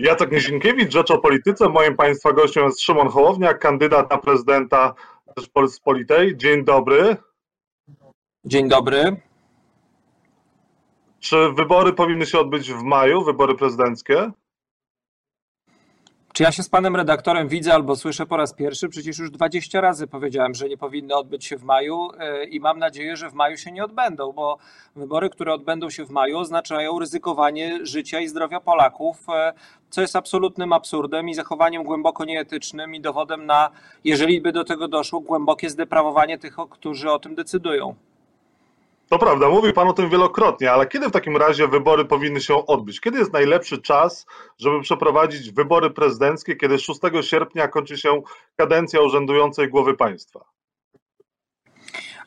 Jacek Nizinkiewicz, Rzecz o Polityce. Moim Państwa gościem jest Szymon Hołownia, kandydat na prezydenta Rzeczpospolitej. Dzień dobry. Dzień dobry. Czy wybory powinny się odbyć w maju, wybory prezydenckie? Czy ja się z panem redaktorem widzę albo słyszę po raz pierwszy? Przecież już 20 razy powiedziałem, że nie powinny odbyć się w maju e, i mam nadzieję, że w maju się nie odbędą, bo wybory, które odbędą się w maju, oznaczają ryzykowanie życia i zdrowia Polaków, e, co jest absolutnym absurdem i zachowaniem głęboko nieetycznym i dowodem na, jeżeli by do tego doszło, głębokie zdeprawowanie tych, którzy o tym decydują. To prawda, mówił Pan o tym wielokrotnie, ale kiedy w takim razie wybory powinny się odbyć? Kiedy jest najlepszy czas, żeby przeprowadzić wybory prezydenckie, kiedy 6 sierpnia kończy się kadencja urzędującej głowy państwa?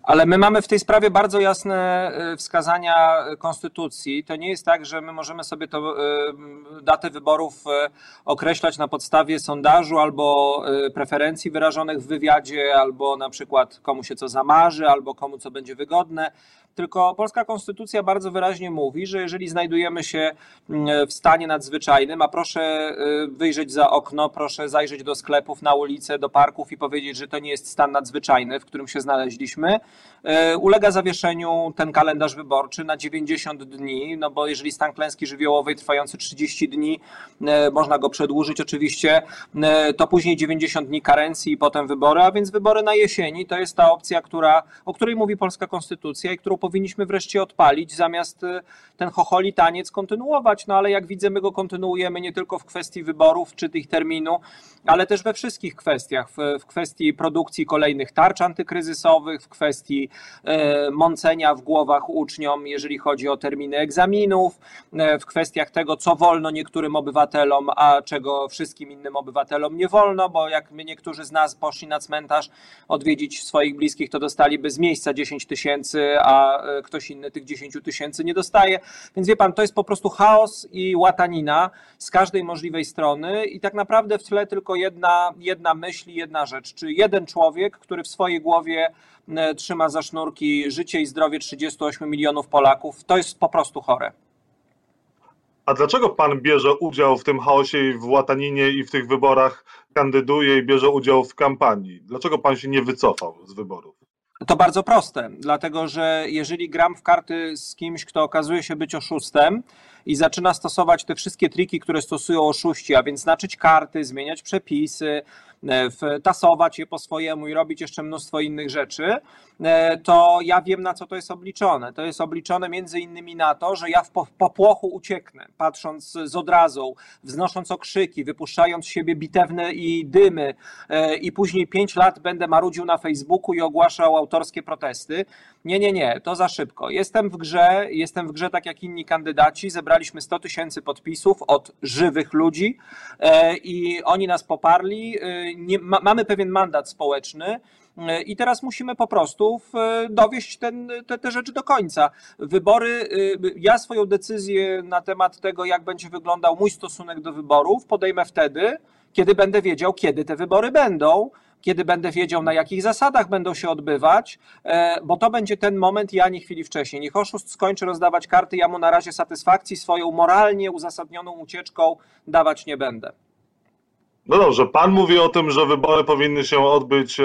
Ale my mamy w tej sprawie bardzo jasne y, wskazania konstytucji. To nie jest tak, że my możemy sobie to y, datę wyborów y, określać na podstawie sondażu albo preferencji wyrażonych w wywiadzie, albo na przykład komu się co zamarzy, albo komu co będzie wygodne. Tylko polska konstytucja bardzo wyraźnie mówi, że jeżeli znajdujemy się mm, w stanie nadzwyczajnym, a proszę wyjrzeć za okno, proszę zajrzeć do sklepów, na ulicę, do parków i powiedzieć, że to nie jest stan nadzwyczajny, w którym się znaleźliśmy, E, ulega zawieszeniu ten kalendarz wyborczy na 90 dni, no bo jeżeli stan klęski żywiołowej trwający 30 dni, e, można go przedłużyć oczywiście, to później 90 dni karencji i potem wybory, a więc wybory na jesieni to jest ta opcja, która, o której mówi polska konstytucja i którą powinniśmy wreszcie odpalić, zamiast ten chocholi taniec kontynuować, no ale jak widzę, my go kontynuujemy nie tylko w kwestii wyborów czy tych terminu, ale też we wszystkich kwestiach, w, w kwestii produkcji kolejnych tarcz antykryzysowych, w kwestii E, mącenia w głowach uczniom, jeżeli chodzi o terminy egzaminów, e, w kwestiach tego, co wolno niektórym obywatelom, a czego wszystkim innym obywatelom nie wolno, bo jak my niektórzy z nas poszli na cmentarz odwiedzić swoich bliskich, to dostaliby z miejsca 10 tysięcy, a e, ktoś inny tych 10 tysięcy nie dostaje. Więc wie pan, to jest po prostu chaos i łatanina z każdej możliwej strony i tak naprawdę w tle tylko jedna, jedna myśl, jedna rzecz, czy jeden człowiek, który w swojej głowie E, trzyma za sznurki życie i zdrowie 38 milionów Polaków. To jest po prostu chore. A dlaczego pan bierze udział w tym chaosie i w łataninie i w tych wyborach, kandyduje i bierze udział w kampanii? Dlaczego pan się nie wycofał z wyborów? To bardzo proste, dlatego że jeżeli gram w karty z kimś, kto okazuje się być oszustem i zaczyna stosować te wszystkie triki, które stosują oszuści, a więc znaczyć karty, zmieniać przepisy, E, tasować je po swojemu i robić jeszcze mnóstwo innych rzeczy, e, to ja wiem na co to jest obliczone. To jest obliczone między innymi na to, że ja w popłochu ucieknę, patrząc z odrazą, wznosząc okrzyki, wypuszczając z siebie bitewne i dymy e, i później pięć lat będę marudził na Facebooku i ogłaszał autorskie protesty. Nie, nie, nie, to za szybko. Jestem w grze, jestem w grze tak jak inni kandydaci. Zebraliśmy 100 tysięcy podpisów od żywych ludzi i oni nas poparli nie, ma, mamy pewien mandat społeczny. E, I teraz musimy po prostu dowieść ten, te, te rzeczy do końca. Wybory, e, ja swoją decyzję na temat tego, jak będzie wyglądał mój stosunek do wyborów, podejmę wtedy, kiedy będę wiedział, kiedy te wybory będą, kiedy będę wiedział, na jakich zasadach będą się odbywać, e, bo to będzie ten moment i ani chwili wcześniej. Niech oszust skończy rozdawać karty, ja mu na razie satysfakcji swoją moralnie uzasadnioną ucieczką dawać nie będę. No dobrze, pan mówi o tym, że wybory powinny się odbyć e,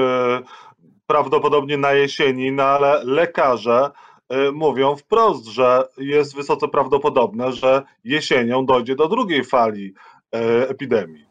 prawdopodobnie na jesieni, no ale lekarze e, mówią wprost, że jest wysoce prawdopodobne, że jesienią dojdzie do drugiej fali epidemii.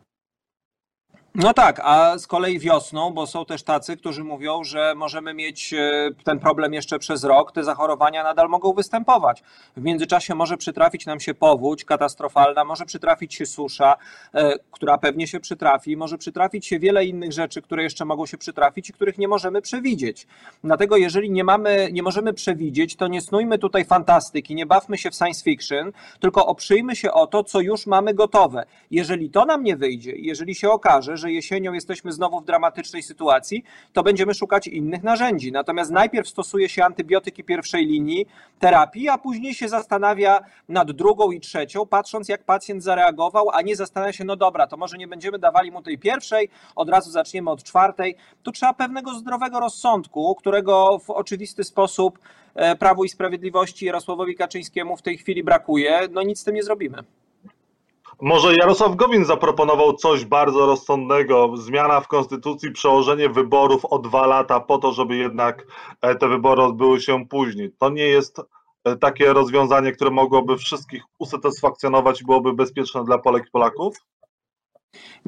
No tak, a z kolei wiosną, bo są też tacy, którzy mówią, że możemy mieć e, ten problem jeszcze przez rok, te zachorowania nadal mogą występować. W międzyczasie może przytrafić nam się powódź katastrofalna, może przytrafić się susza, e, która pewnie się przytrafi, może przytrafić się wiele innych rzeczy, które jeszcze mogą się przytrafić i których nie możemy przewidzieć. Dlatego jeżeli nie mamy, nie możemy przewidzieć, to nie snujmy tutaj fantastyki, nie bawmy się w science fiction, tylko oprzyjmy się o to, co już mamy gotowe. Jeżeli to nam nie wyjdzie, jeżeli się okaże, że że jesienią jesteśmy znowu w dramatycznej sytuacji, to będziemy szukać innych narzędzi. Natomiast najpierw stosuje się antybiotyki pierwszej linii terapii, a później się zastanawia nad drugą i trzecią, patrząc jak pacjent zareagował, a nie zastanawia się, no dobra, to może nie będziemy dawali mu tej pierwszej, od razu zaczniemy od czwartej. Tu trzeba pewnego zdrowego rozsądku, którego w oczywisty sposób e, Prawu i Sprawiedliwości Jarosławowi Kaczyńskiemu w tej chwili brakuje. No nic z tym nie zrobimy. Może Jarosław Gowin zaproponował coś bardzo rozsądnego, zmiana w konstytucji, przełożenie wyborów o dwa lata po to, żeby jednak e, te wybory odbyły się później. To nie jest e, takie rozwiązanie, które mogłoby wszystkich usatysfakcjonować i byłoby bezpieczne dla Polek i Polaków?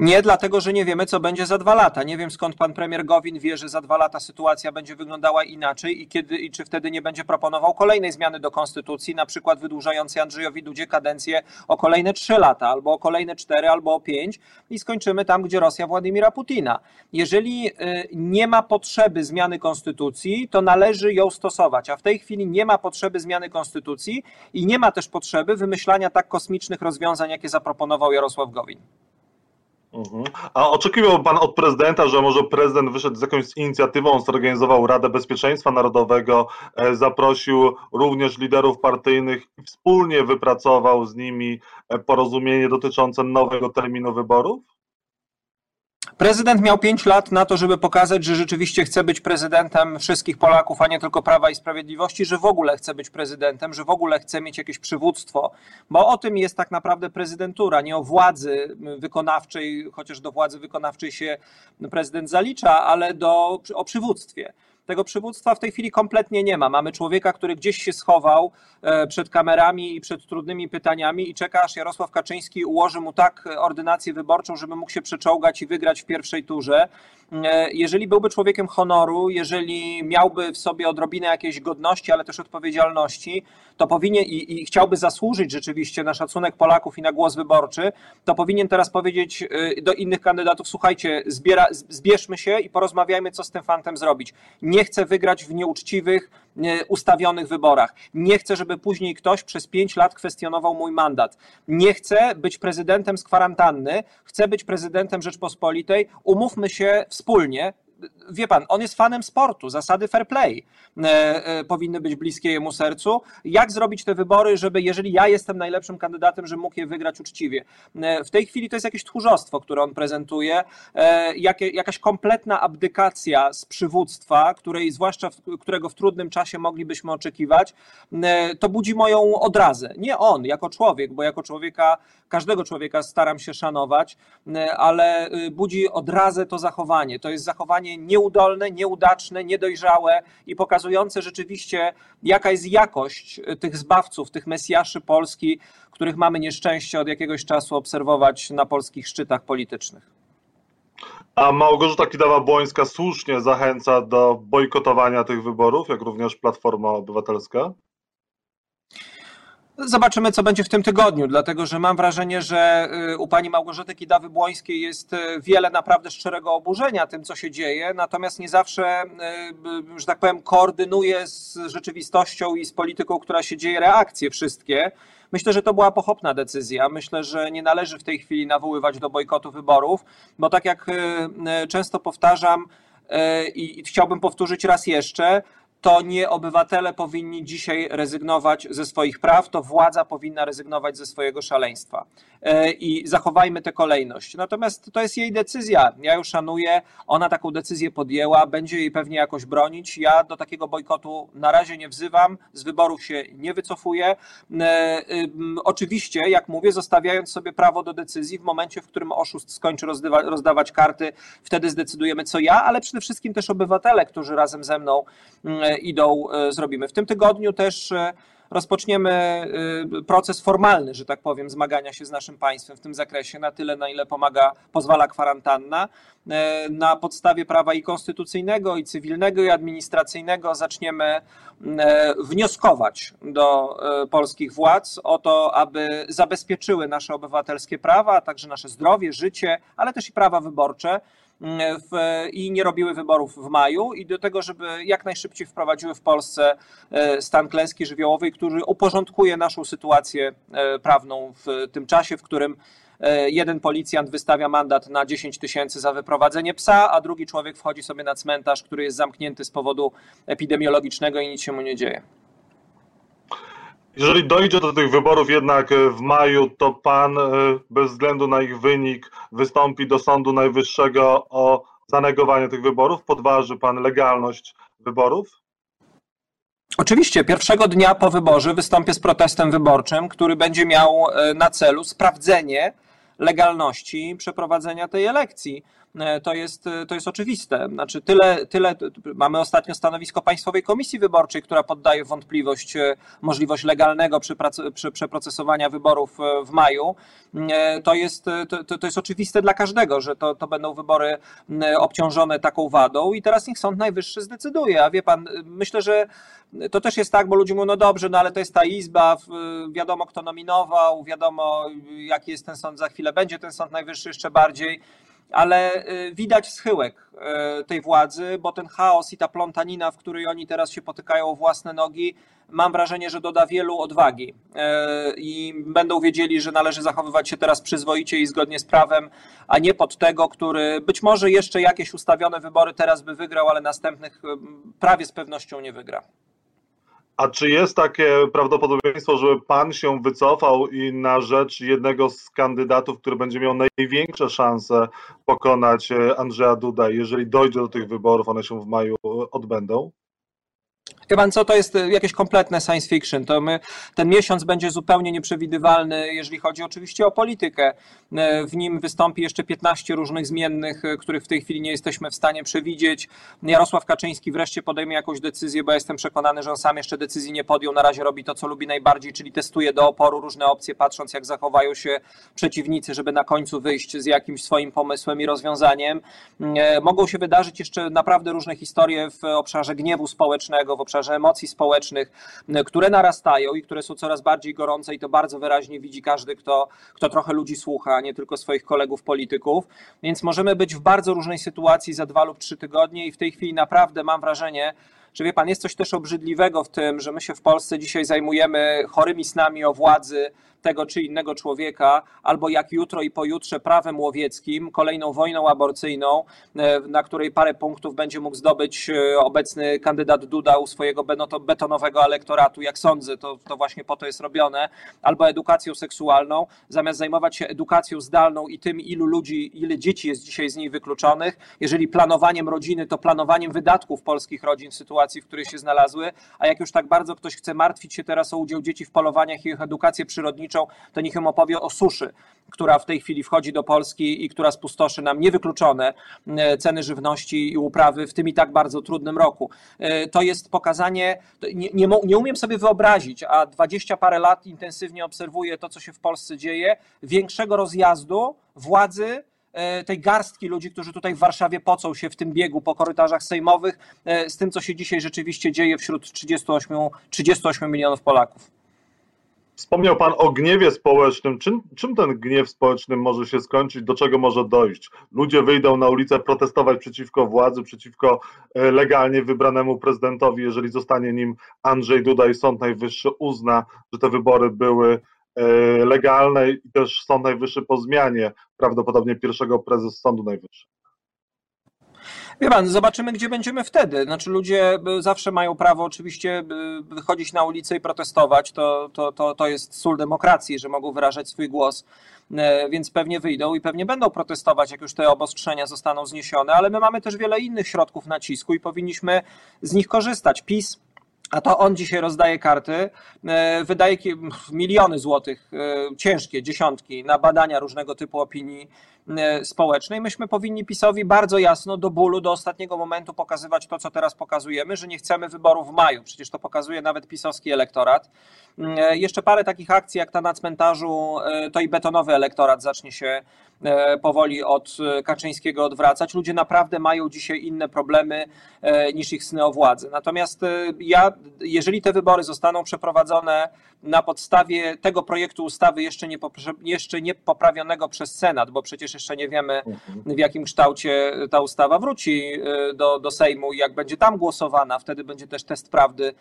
Nie dlatego, że nie wiemy, co będzie za dwa lata. Nie wiem, skąd pan premier Gowin wie, że za dwa lata sytuacja będzie wyglądała inaczej i kiedy i czy wtedy nie będzie proponował kolejnej zmiany do konstytucji, na przykład wydłużającej Andrzejowi Dudzie kadencję o kolejne trzy lata, albo o kolejne cztery, albo o pięć i skończymy tam, gdzie Rosja Władimira Putina. Jeżeli y, nie ma potrzeby zmiany konstytucji, to należy ją stosować, a w tej chwili nie ma potrzeby zmiany konstytucji i nie ma też potrzeby wymyślania tak kosmicznych rozwiązań, jakie zaproponował Jarosław Gowin. Mhm. A oczekiwał pan od prezydenta, że może prezydent wyszedł z jakąś inicjatywą, zorganizował Radę Bezpieczeństwa Narodowego, e, zaprosił również liderów partyjnych i wspólnie wypracował z nimi e, porozumienie dotyczące nowego terminu wyborów? Prezydent miał pięć lat na to, żeby pokazać, że rzeczywiście chce być prezydentem wszystkich Polaków, a nie tylko Prawa i Sprawiedliwości, że w ogóle chce być prezydentem, że w ogóle chce mieć jakieś przywództwo, bo o tym jest tak naprawdę prezydentura, nie o władzy wykonawczej, chociaż do władzy wykonawczej się prezydent zalicza, ale do, o przywództwie. Tego przywództwa w tej chwili kompletnie nie ma. Mamy człowieka, który gdzieś się schował e, przed kamerami i przed trudnymi pytaniami i czeka, aż Jarosław Kaczyński ułoży mu tak ordynację wyborczą, żeby mógł się przeczołgać i wygrać w pierwszej turze. E, jeżeli byłby człowiekiem honoru, jeżeli miałby w sobie odrobinę jakiejś godności, ale też odpowiedzialności, to powinien i, i chciałby zasłużyć rzeczywiście na szacunek Polaków i na głos wyborczy, to powinien teraz powiedzieć e, do innych kandydatów: słuchajcie, zbiera, zbierzmy się i porozmawiajmy, co z tym fantem zrobić. Nie chcę wygrać w nieuczciwych, e, ustawionych wyborach. Nie chcę, żeby później ktoś przez pięć lat kwestionował mój mandat. Nie chcę być prezydentem z kwarantanny, chcę być prezydentem Rzeczpospolitej. Umówmy się wspólnie, wie pan, on jest fanem sportu, zasady fair play e, e, powinny być bliskie jemu sercu. Jak zrobić te wybory, żeby jeżeli ja jestem najlepszym kandydatem, że mógł je wygrać uczciwie? E, w tej chwili to jest jakieś tchórzostwo, które on prezentuje, jakaś kompletna abdykacja z przywództwa, której zwłaszcza którego w trudnym czasie moglibyśmy oczekiwać, to budzi moją odrazę. Nie on jako człowiek, bo jako człowieka, każdego człowieka staram się szanować, ale budzi odrazę to zachowanie. To jest zachowanie nieudolne, nieudaczne, niedojrzałe i pokazujące rzeczywiście, jaka jest jakość tych zbawców, tych mesjaszy Polski, których mamy nieszczęście od jakiegoś czasu obserwować na polskich szczytach politycznych. A Małgorzata Kidawa-Błońska słusznie zachęca do bojkotowania tych wyborów, jak również Platforma Obywatelska? Zobaczymy, co będzie w tym tygodniu, dlatego że mam wrażenie, że y, u pani Małgorzaty Kidawy-Błońskiej jest y, wiele naprawdę szczerego oburzenia tym, co się dzieje, natomiast nie zawsze, y, że tak powiem, koordynuje z rzeczywistością i z polityką, która się dzieje, reakcje wszystkie. Myślę, że to była pochopna decyzja. Myślę, że nie należy w tej chwili nawoływać do bojkotu wyborów, bo tak jak często powtarzam, i chciałbym powtórzyć raz jeszcze, to nie obywatele powinni dzisiaj rezygnować ze swoich praw, to władza powinna rezygnować ze swojego szaleństwa. E, I zachowajmy tę kolejność. Natomiast to jest jej decyzja. Ja ją szanuję. Ona taką decyzję podjęła, będzie jej pewnie jakoś bronić. Ja do takiego bojkotu na razie nie wzywam, z wyborów się nie wycofuję. E, oczywiście, jak mówię, zostawiając sobie prawo do decyzji w momencie, w którym oszust skończy rozdawać karty, wtedy zdecydujemy, co ja, ale przede wszystkim też obywatele, którzy razem ze mną idą, e, zrobimy. W tym tygodniu też e, rozpoczniemy e, proces formalny, że tak powiem, zmagania się z naszym państwem w tym zakresie, na tyle, na ile pomaga, pozwala kwarantanna. Na podstawie prawa i konstytucyjnego, i cywilnego, i administracyjnego zaczniemy wnioskować do polskich władz o to, aby zabezpieczyły nasze obywatelskie prawa, a także nasze zdrowie, życie, ale też i prawa wyborcze w, i nie robiły wyborów w maju i do tego, żeby jak najszybciej wprowadziły w Polsce e, stan klęski żywiołowej, który uporządkuje naszą sytuację e, prawną w tym czasie, w którym e, jeden policjant wystawia mandat na 10 tysięcy za wyprowadzenie psa, a drugi człowiek wchodzi sobie na cmentarz, który jest zamknięty z powodu epidemiologicznego i nic się mu nie dzieje. Jeżeli dojdzie do tych wyborów jednak e, w maju, to pan e, bez względu na ich wynik wystąpi do Sądu Najwyższego o zanegowanie tych wyborów? Podważy pan legalność wyborów? Oczywiście, pierwszego dnia po wyborze wystąpię z protestem wyborczym, który będzie miał na celu sprawdzenie legalności przeprowadzenia tej elekcji. E, to jest, e, to jest oczywiste. Znaczy tyle, tyle, mamy ostatnio stanowisko Państwowej Komisji Wyborczej, która poddaje wątpliwość e, możliwość legalnego przeprocesowania wyborów w maju. To jest, to, to jest oczywiste dla każdego, że to, to będą wybory obciążone taką wadą i teraz niech Sąd Najwyższy zdecyduje. A wie pan, myślę, że to też jest tak, bo ludzie mówią, no dobrze, no ale to jest ta izba, wiadomo kto nominował, wiadomo jaki jest ten sąd za chwilę, będzie ten Sąd Najwyższy jeszcze bardziej ale y, widać schyłek y, tej władzy, bo ten chaos i ta plątanina, w której oni teraz się potykają o własne nogi, mam wrażenie, że doda wielu odwagi y, i będą wiedzieli, że należy zachowywać się teraz przyzwoicie i zgodnie z prawem, a nie pod tego, który być może jeszcze jakieś ustawione wybory teraz by wygrał, ale następnych prawie z pewnością nie wygra. A czy jest takie prawdopodobieństwo, żeby pan się wycofał i na rzecz jednego z kandydatów, który będzie miał największe szanse pokonać e, Andrzeja Duda, jeżeli dojdzie do tych wyborów, one się w maju odbędą? Wie pan co, to jest e, jakieś kompletne science fiction. To my, ten miesiąc będzie zupełnie nieprzewidywalny, jeżeli chodzi oczywiście o politykę. E, w nim wystąpi jeszcze 15 różnych zmiennych, e, których w tej chwili nie jesteśmy w stanie przewidzieć. Jarosław Kaczyński wreszcie podejmie jakąś decyzję, bo jestem przekonany, że on sam jeszcze decyzji nie podjął. Na razie robi to, co lubi najbardziej, czyli testuje do oporu różne opcje, patrząc jak zachowają się przeciwnicy, żeby na końcu wyjść z jakimś swoim pomysłem i rozwiązaniem. Mogą się wydarzyć jeszcze naprawdę różne historie w obszarze gniewu społecznego, w obszarze emocji społecznych, które narastają i które są coraz bardziej gorące i to bardzo wyraźnie widzi każdy, kto, kto trochę ludzi słucha, nie tylko swoich kolegów polityków. Więc możemy być w bardzo różnej sytuacji za dwa lub trzy tygodnie i w tej chwili naprawdę mam wrażenie, że wie pan, jest coś też obrzydliwego w tym, że my się w Polsce dzisiaj zajmujemy chorymi snami o władzy, tego czy innego człowieka, albo jak jutro i pojutrze prawem łowieckim, kolejną wojną aborcyjną, e, na której parę punktów będzie mógł zdobyć e, obecny kandydat Duda u swojego betonowego elektoratu, jak sądzę, to, to właśnie po to jest robione, albo edukacją seksualną, zamiast zajmować się edukacją zdalną i tym, ilu ludzi, ile dzieci jest dzisiaj z niej wykluczonych, jeżeli planowaniem rodziny, to planowaniem wydatków polskich rodzin w sytuacji, w której się znalazły, a jak już tak bardzo ktoś chce martwić się teraz o udział dzieci w polowaniach i ich edukację przyrodniczą, to niech im opowie o suszy, która w tej chwili wchodzi do Polski i która spustoszy nam niewykluczone e, ceny żywności i uprawy w tym i tak bardzo trudnym roku. E, to jest pokazanie, nie, nie, nie umiem sobie wyobrazić, a dwadzieścia parę lat intensywnie obserwuję to, co się w Polsce dzieje, większego rozjazdu władzy e, tej garstki ludzi, którzy tutaj w Warszawie pocą się w tym biegu po korytarzach sejmowych, z tym, co się dzisiaj rzeczywiście dzieje wśród 38, 38 milionów Polaków. Wspomniał Pan o gniewie społecznym. Czym, czym, ten gniew społeczny może się skończyć? Do czego może dojść? Ludzie wyjdą na ulicę protestować przeciwko władzy, przeciwko e, legalnie wybranemu prezydentowi, jeżeli zostanie nim Andrzej Duda i Sąd Najwyższy uzna, że te wybory były e, legalne i też Sąd Najwyższy po zmianie prawdopodobnie pierwszego prezes Sądu Najwyższego. Wie pan, zobaczymy, gdzie będziemy wtedy. Znaczy, ludzie zawsze mają prawo oczywiście wychodzić na ulicę i protestować. To, to, to, to jest sól demokracji, że mogą wyrażać swój głos e, więc pewnie wyjdą i pewnie będą protestować, jak już te obostrzenia zostaną zniesione, ale my mamy też wiele innych środków nacisku i powinniśmy z nich korzystać. PiS a to on dzisiaj rozdaje karty, wydaje miliony złotych, ciężkie, dziesiątki, na badania różnego typu opinii społecznej. Myśmy powinni PiSowi bardzo jasno, do bólu, do ostatniego momentu pokazywać to, co teraz pokazujemy, że nie chcemy wyborów w maju. Przecież to pokazuje nawet pisowski elektorat. Jeszcze parę takich akcji, jak ta na cmentarzu, to i betonowy elektorat zacznie się powoli od Kaczyńskiego odwracać. Ludzie naprawdę mają dzisiaj inne problemy niż ich sny o władzy. Natomiast ja jeżeli te wybory zostaną przeprowadzone na podstawie tego projektu ustawy jeszcze nie, jeszcze nie poprawionego przez Senat, bo przecież jeszcze nie wiemy w jakim kształcie ta ustawa wróci y, do, do Sejmu i jak będzie tam głosowana, wtedy będzie też test prawdy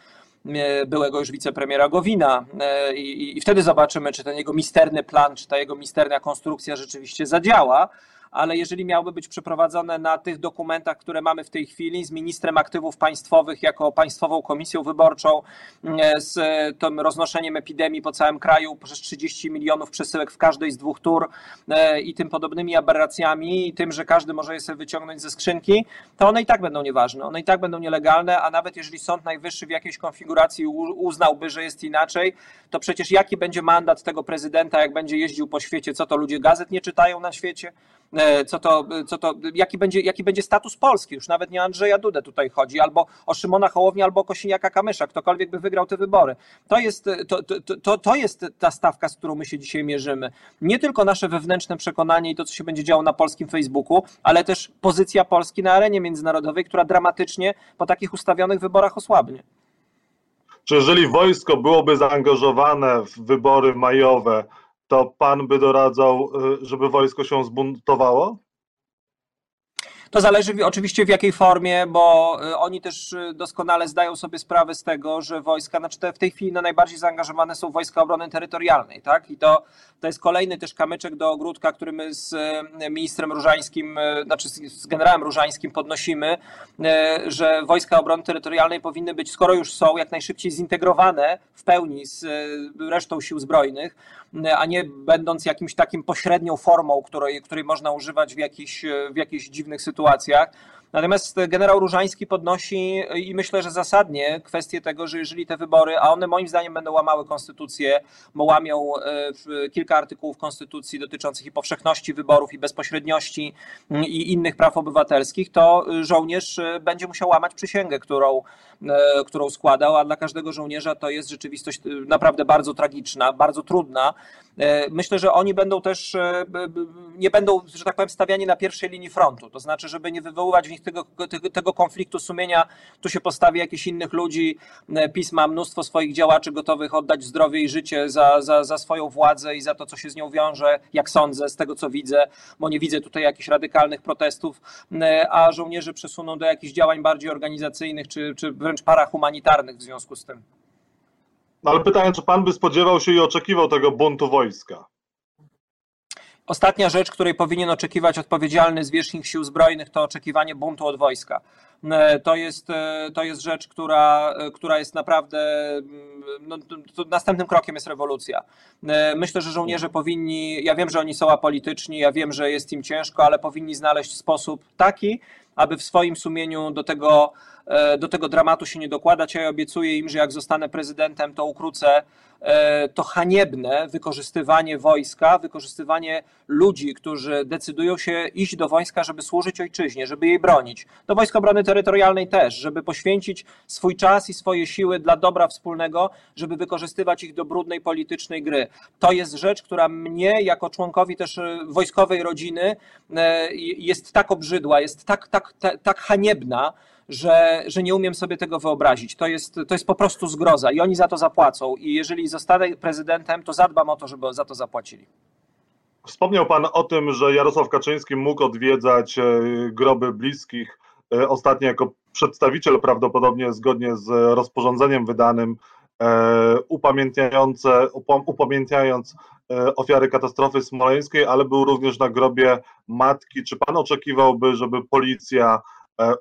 y, byłego już wicepremiera Gowina y, I, i wtedy zobaczymy, czy ten jego misterny plan, czy ta jego misterna konstrukcja rzeczywiście zadziała ale jeżeli miałby być przeprowadzone na tych dokumentach, które mamy w tej chwili z ministrem aktywów państwowych jako Państwową Komisją Wyborczą, e, z tym roznoszeniem epidemii po całym kraju przez 30 milionów przesyłek w każdej z dwóch tur e, i tym podobnymi aberracjami i tym, że każdy może je sobie wyciągnąć ze skrzynki, to one i tak będą nieważne, one i tak będą nielegalne, a nawet jeżeli Sąd Najwyższy w jakiejś konfiguracji uznałby, że jest inaczej, to przecież jaki będzie mandat tego prezydenta, jak będzie jeździł po świecie, co to ludzie gazet nie czytają na świecie? E, co to, co to, jaki, będzie, jaki będzie status Polski, już nawet nie Andrzeja Dudę tutaj chodzi, albo o Szymona Hołownię, albo o Kosiniaka Kamysza, ktokolwiek by wygrał te wybory. To jest, to, to, to, to jest ta stawka, z którą my się dzisiaj mierzymy. Nie tylko nasze wewnętrzne przekonanie i to, co się będzie działo na polskim Facebooku, ale też pozycja Polski na arenie międzynarodowej, która dramatycznie po takich ustawionych wyborach osłabnie. Czy jeżeli wojsko byłoby zaangażowane w wybory majowe, to pan by doradzał, y, żeby wojsko się zbuntowało? To zależy oczywiście w jakiej formie, bo y, oni też y, doskonale zdają sobie sprawę z tego, że wojska, znaczy te w tej chwili no najbardziej zaangażowane są wojska obrony terytorialnej, tak? I to, to jest kolejny też kamyczek do ogródka, który my z y, ministrem Różańskim, znaczy z generałem Różańskim podnosimy, że wojska obrony terytorialnej powinny być, skoro już są, jak najszybciej zintegrowane w pełni z resztą sił zbrojnych, a nie będąc jakimś takim pośrednią formą, której, której można używać w jakichś, w jakichś dziwnych sytuacjach sytuacjach, Natomiast generał Różański podnosi i myślę, że zasadnie kwestię tego, że jeżeli te wybory, a one moim zdaniem będą łamały konstytucję, bo łamią e, kilka artykułów konstytucji dotyczących i powszechności wyborów, i bezpośredniości, mm, i innych praw obywatelskich, to żołnierz e, będzie musiał łamać przysięgę, którą, e, którą składał, a dla każdego żołnierza to jest rzeczywistość naprawdę bardzo tragiczna, bardzo trudna. Myślę, że oni będą też, nie będą, że tak powiem, stawiani na pierwszej linii frontu, to znaczy, żeby nie wywoływać w nich tego, tego, tego konfliktu sumienia, tu się postawi jakichś innych ludzi, e, PiS ma mnóstwo swoich działaczy gotowych oddać zdrowie i życie za, za, za swoją władzę i za to, co się z nią wiąże, jak sądzę, z tego co widzę, bo nie widzę tutaj jakichś radykalnych protestów, e, a żołnierze przesuną do jakichś działań bardziej organizacyjnych, czy, czy wręcz parahumanitarnych w związku z tym. No ale pytanie, czy pan by spodziewał się i oczekiwał tego buntu wojska? Ostatnia rzecz, której powinien oczekiwać odpowiedzialny zwierzchnik sił zbrojnych, to oczekiwanie buntu od wojska. E, to jest, e, to jest rzecz, która, e, która jest naprawdę. Mm, no, następnym krokiem jest rewolucja. Myślę, że żołnierze powinni. Ja wiem, że oni są apolityczni, ja wiem, że jest im ciężko, ale powinni znaleźć sposób taki, aby w swoim sumieniu do tego, do tego dramatu się nie dokładać. Ja obiecuję im, że jak zostanę prezydentem, to ukrócę E, to haniebne wykorzystywanie wojska, wykorzystywanie ludzi, którzy decydują się iść do wojska, żeby służyć ojczyźnie, żeby jej bronić. Do Wojsk Obrony Terytorialnej też, żeby poświęcić swój czas i swoje siły dla dobra wspólnego, żeby wykorzystywać ich do brudnej politycznej gry. To jest rzecz, która mnie, jako członkowi też e, wojskowej rodziny, e, jest tak obrzydła, jest tak, tak, tak, tak haniebna, że, że nie umiem sobie tego wyobrazić. To jest, to jest po prostu zgroza i oni za to zapłacą. I jeżeli zostanę prezydentem, to zadbam o to, żeby za to zapłacili. Wspomniał Pan o tym, że Jarosław Kaczyński mógł odwiedzać e, groby bliskich. E, ostatnio jako przedstawiciel prawdopodobnie zgodnie z rozporządzeniem wydanym e, upamiętniające, upamiętniając ofiary katastrofy smoleńskiej, ale był również na grobie matki. Czy pan oczekiwałby, żeby policja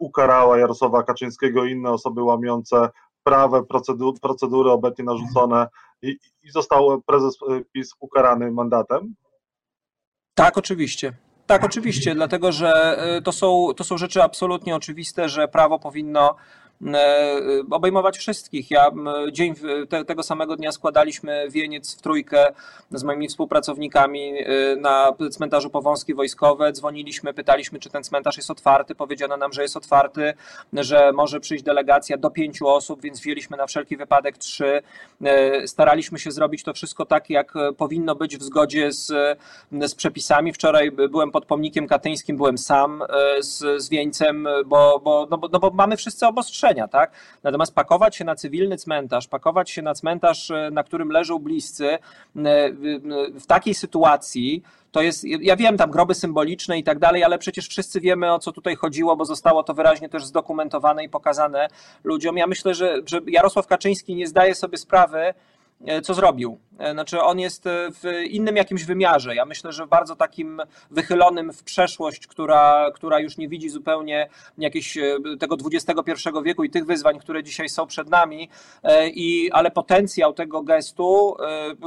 ukarała Jarosława Kaczyńskiego i inne osoby łamiące prawe procedury, procedury obecnie narzucone i, i został prezes e, PiS ukarany mandatem? Tak, oczywiście. Tak, oczywiście, dlatego że e, to są, to są rzeczy absolutnie oczywiste, że prawo powinno E, obejmować wszystkich. Ja dzień te, tego samego dnia składaliśmy wieniec w trójkę z moimi współpracownikami e, na cmentarzu Powązki Wojskowe. Dzwoniliśmy, pytaliśmy, czy ten cmentarz jest otwarty. Powiedziano nam, że jest otwarty, że może przyjść delegacja do pięciu osób, więc wzięliśmy na wszelki wypadek trzy. E, staraliśmy się zrobić to wszystko tak, jak powinno być w zgodzie z, z przepisami. Wczoraj byłem pod pomnikiem katyńskim, byłem sam z, z wieńcem, bo, bo, no bo, no bo mamy wszyscy obostrzenia tak? Natomiast pakować się na cywilny cmentarz, pakować się na cmentarz, e, na którym leżą bliscy, e, w takiej sytuacji, to jest, ja wiem, tam groby symboliczne i tak dalej, ale przecież wszyscy wiemy, o co tutaj chodziło, bo zostało to wyraźnie też zdokumentowane i pokazane ludziom. Ja myślę, że, że Jarosław Kaczyński nie zdaje sobie sprawy, co zrobił. E, znaczy, on jest e, w innym jakimś wymiarze. Ja myślę, że bardzo takim wychylonym w przeszłość, która, która już nie widzi zupełnie jakiegoś tego XXI wieku i tych wyzwań, które dzisiaj są przed nami. I, ale potencjał tego gestu,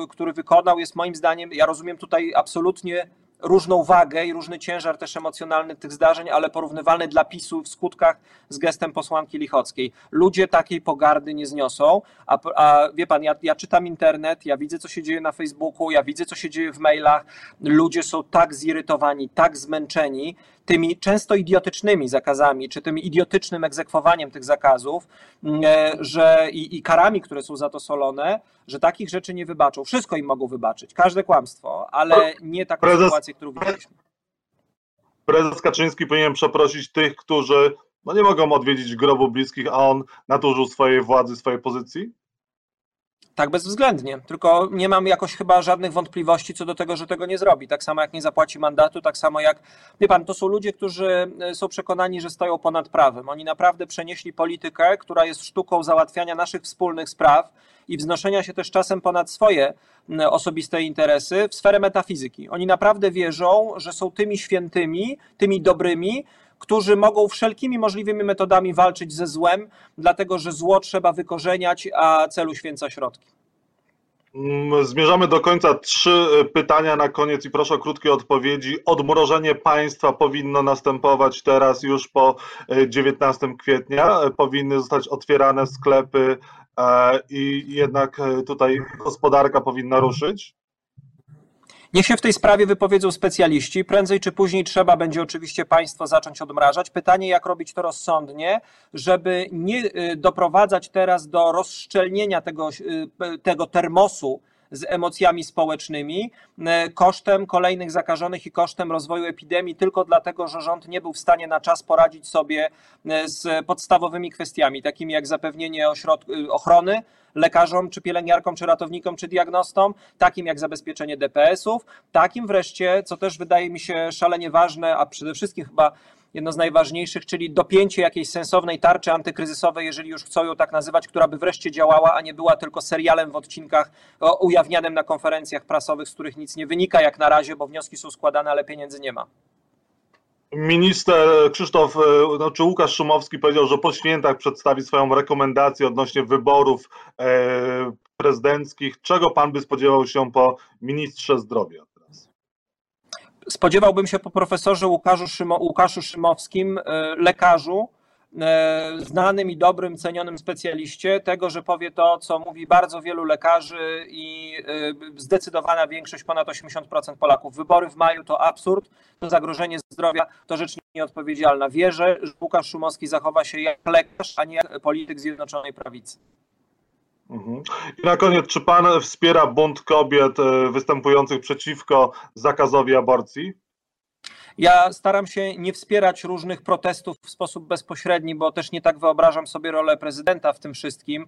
który wykonał, jest moim zdaniem, ja rozumiem tutaj absolutnie różną wagę i różny ciężar też emocjonalny tych zdarzeń, ale porównywalny dla PiSu w skutkach z gestem posłanki Lichockiej. Ludzie takiej pogardy nie zniosą, a, a wie pan, ja, ja czytam internet, ja widzę, co się dzieje na Facebooku, ja widzę, co się dzieje w mailach. Ludzie są tak zirytowani, tak zmęczeni, tymi często idiotycznymi zakazami, czy tym idiotycznym egzekwowaniem tych zakazów, mm, e, że i, i, karami, które są za to solone, że takich rzeczy nie wybaczą. Wszystko im mogą wybaczyć, każde kłamstwo, ale nie taką prezes, sytuację, którą widzieliśmy. Prezes Kaczyński powinien przeprosić tych, którzy no nie mogą odwiedzić grobu bliskich, a on nadużył swojej władzy, swojej pozycji? Tak, bezwzględnie. Tylko nie mam jakoś chyba żadnych wątpliwości co do tego, że tego nie zrobi. Tak samo jak nie zapłaci mandatu, tak samo jak. Wie pan, to są ludzie, którzy e, są przekonani, że stoją ponad prawem. Oni naprawdę przenieśli politykę, która jest sztuką załatwiania naszych wspólnych spraw i wznoszenia się też czasem ponad swoje osobiste interesy w sferę metafizyki. Oni naprawdę wierzą, że są tymi świętymi, tymi dobrymi, którzy mogą wszelkimi możliwymi metodami walczyć ze złem, dlatego że zło trzeba wykorzeniać, a celu święca środki. Mm, zmierzamy do końca. Trzy e, pytania na koniec i proszę o krótkie odpowiedzi. Odmrożenie państwa powinno następować teraz już po 19 e, kwietnia. E, powinny zostać otwierane sklepy i jednak tutaj gospodarka powinna ruszyć. Niech się w tej sprawie wypowiedzą specjaliści. Prędzej czy później trzeba będzie oczywiście państwo zacząć odmrażać. Pytanie, jak robić to rozsądnie, żeby nie y, doprowadzać teraz do rozszczelnienia tego, y, tego termosu z emocjami społecznymi, y, kosztem kolejnych zakażonych i kosztem rozwoju epidemii, tylko dlatego, że rząd nie był w stanie na czas poradzić sobie z podstawowymi kwestiami, takimi jak zapewnienie ochrony, lekarzom, czy pielęgniarkom, czy ratownikom, czy diagnostom, takim jak zabezpieczenie DPS-ów, takim wreszcie, co też wydaje mi się szalenie ważne, a przede wszystkim chyba jedno z najważniejszych, czyli dopięcie jakiejś sensownej tarczy antykryzysowej, jeżeli już chcą ją tak nazywać, która by wreszcie działała, a nie była tylko serialem w odcinkach ujawnianym na konferencjach prasowych, z których nic nie wynika jak na razie, bo wnioski są składane, ale pieniędzy nie ma. Minister Krzysztof, e, znaczy Łukasz Szumowski powiedział, że po świętach przedstawi swoją rekomendację odnośnie wyborów e, prezydenckich. Czego pan by spodziewał się po ministrze zdrowia? Spodziewałbym się po profesorze Łukaszu, Szymo, Łukaszu Szymowskim, e, lekarzu, E, znanym i dobrym, cenionym specjaliście, tego, że powie to, co mówi bardzo wielu lekarzy i e, zdecydowana większość, ponad 80% Polaków. Wybory w maju to absurd, to zagrożenie zdrowia, to rzecz nieodpowiedzialna. Wierzę, że Łukasz Szumowski zachowa się jak lekarz, a nie jak polityk Zjednoczonej Prawicy. Mhm. I na koniec, czy pan wspiera bunt kobiet e, występujących przeciwko zakazowi aborcji? Ja staram się nie wspierać różnych protestów w sposób bezpośredni, bo też nie tak wyobrażam sobie rolę prezydenta w tym wszystkim.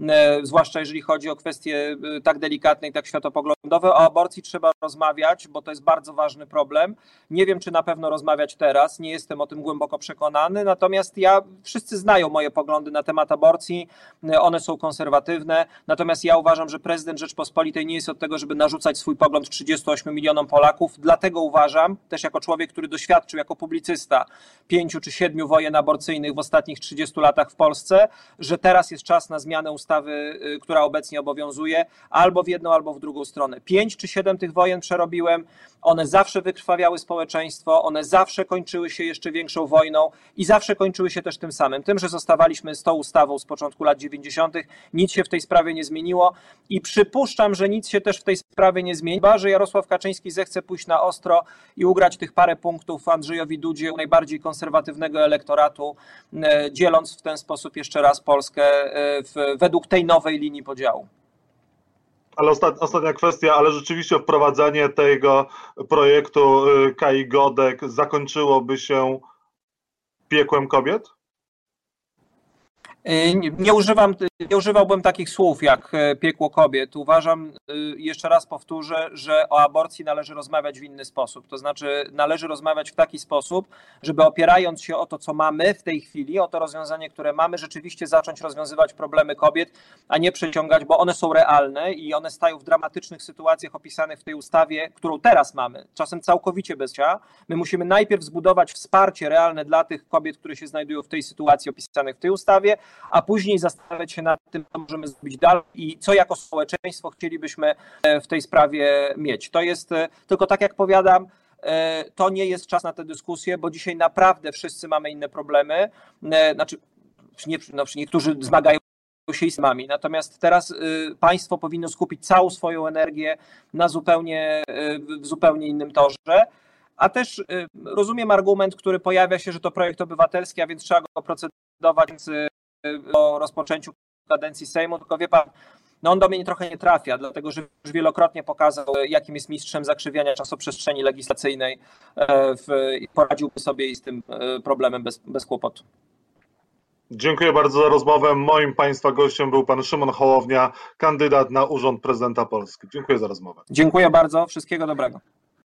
E, zwłaszcza jeżeli chodzi o kwestie e, tak delikatne i tak światopoglądowe. O aborcji trzeba rozmawiać, bo to jest bardzo ważny problem. Nie wiem, czy na pewno rozmawiać teraz, nie jestem o tym głęboko przekonany, natomiast ja, wszyscy znają moje poglądy na temat aborcji, e, one są konserwatywne, natomiast ja uważam, że prezydent Rzeczpospolitej nie jest od tego, żeby narzucać swój pogląd 38 milionom Polaków, dlatego uważam, też jako człowiek, który doświadczył jako publicysta pięciu czy siedmiu wojen aborcyjnych w ostatnich 30 latach w Polsce, że teraz jest czas na zmianę ustawy ustawy, y, która obecnie obowiązuje, albo w jedną, albo w drugą stronę. Pięć czy siedem tych wojen przerobiłem, one zawsze wykrwawiały społeczeństwo, one zawsze kończyły się jeszcze większą wojną i zawsze kończyły się też tym samym. Tym, że zostawaliśmy z tą ustawą z początku lat 90., nic się w tej sprawie nie zmieniło i przypuszczam, że nic się też w tej sprawie nie zmieni, chyba że Jarosław Kaczyński zechce pójść na ostro i ugrać tych parę punktów Andrzejowi Dudzie, najbardziej konserwatywnego elektoratu, e, dzieląc w ten sposób jeszcze raz Polskę e, w, według według tej nowej linii podziału. Ale ostatnia kwestia, ale rzeczywiście wprowadzenie tego projektu y, Kai Godek zakończyłoby się piekłem kobiet? Y, nie, używam, nie używałbym takich słów jak e, piekło kobiet. Uważam, y, jeszcze raz powtórzę, że o aborcji należy rozmawiać w inny sposób. To znaczy, należy rozmawiać w taki sposób, żeby opierając się o to, co mamy w tej chwili, o to rozwiązanie, które mamy, rzeczywiście zacząć rozwiązywać problemy kobiet, a nie przeciągać, bo one są realne i one stają w dramatycznych sytuacjach opisanych w tej ustawie, którą teraz mamy, czasem całkowicie bez ciała. My musimy najpierw zbudować wsparcie realne dla tych kobiet, które się znajdują w tej sytuacji opisanych w tej ustawie, a później zastanawiać się nad tym, co możemy zrobić dalej i co jako społeczeństwo chcielibyśmy e, w tej sprawie mieć. To jest e, tylko tak jak powiadam, to nie jest czas na tę dyskusję, bo dzisiaj naprawdę wszyscy mamy inne problemy. Znaczy, nie, no, niektórzy zmagają się z nami. Natomiast teraz państwo powinno skupić całą swoją energię na zupełnie, w zupełnie innym torze. A też rozumiem argument, który pojawia się, że to projekt obywatelski, a więc trzeba go procedować o rozpoczęciu kadencji Sejmu, tylko wie pan, no on do mnie trochę nie trafia, dlatego że już wielokrotnie pokazał, jakim jest mistrzem zakrzywiania czasoprzestrzeni legislacyjnej i poradziłby sobie z tym problemem bez, bez kłopotu. Dziękuję bardzo za rozmowę. Moim Państwa gościem był Pan Szymon Hołownia, kandydat na Urząd Prezydenta Polski. Dziękuję za rozmowę. Dziękuję bardzo. Wszystkiego dobrego.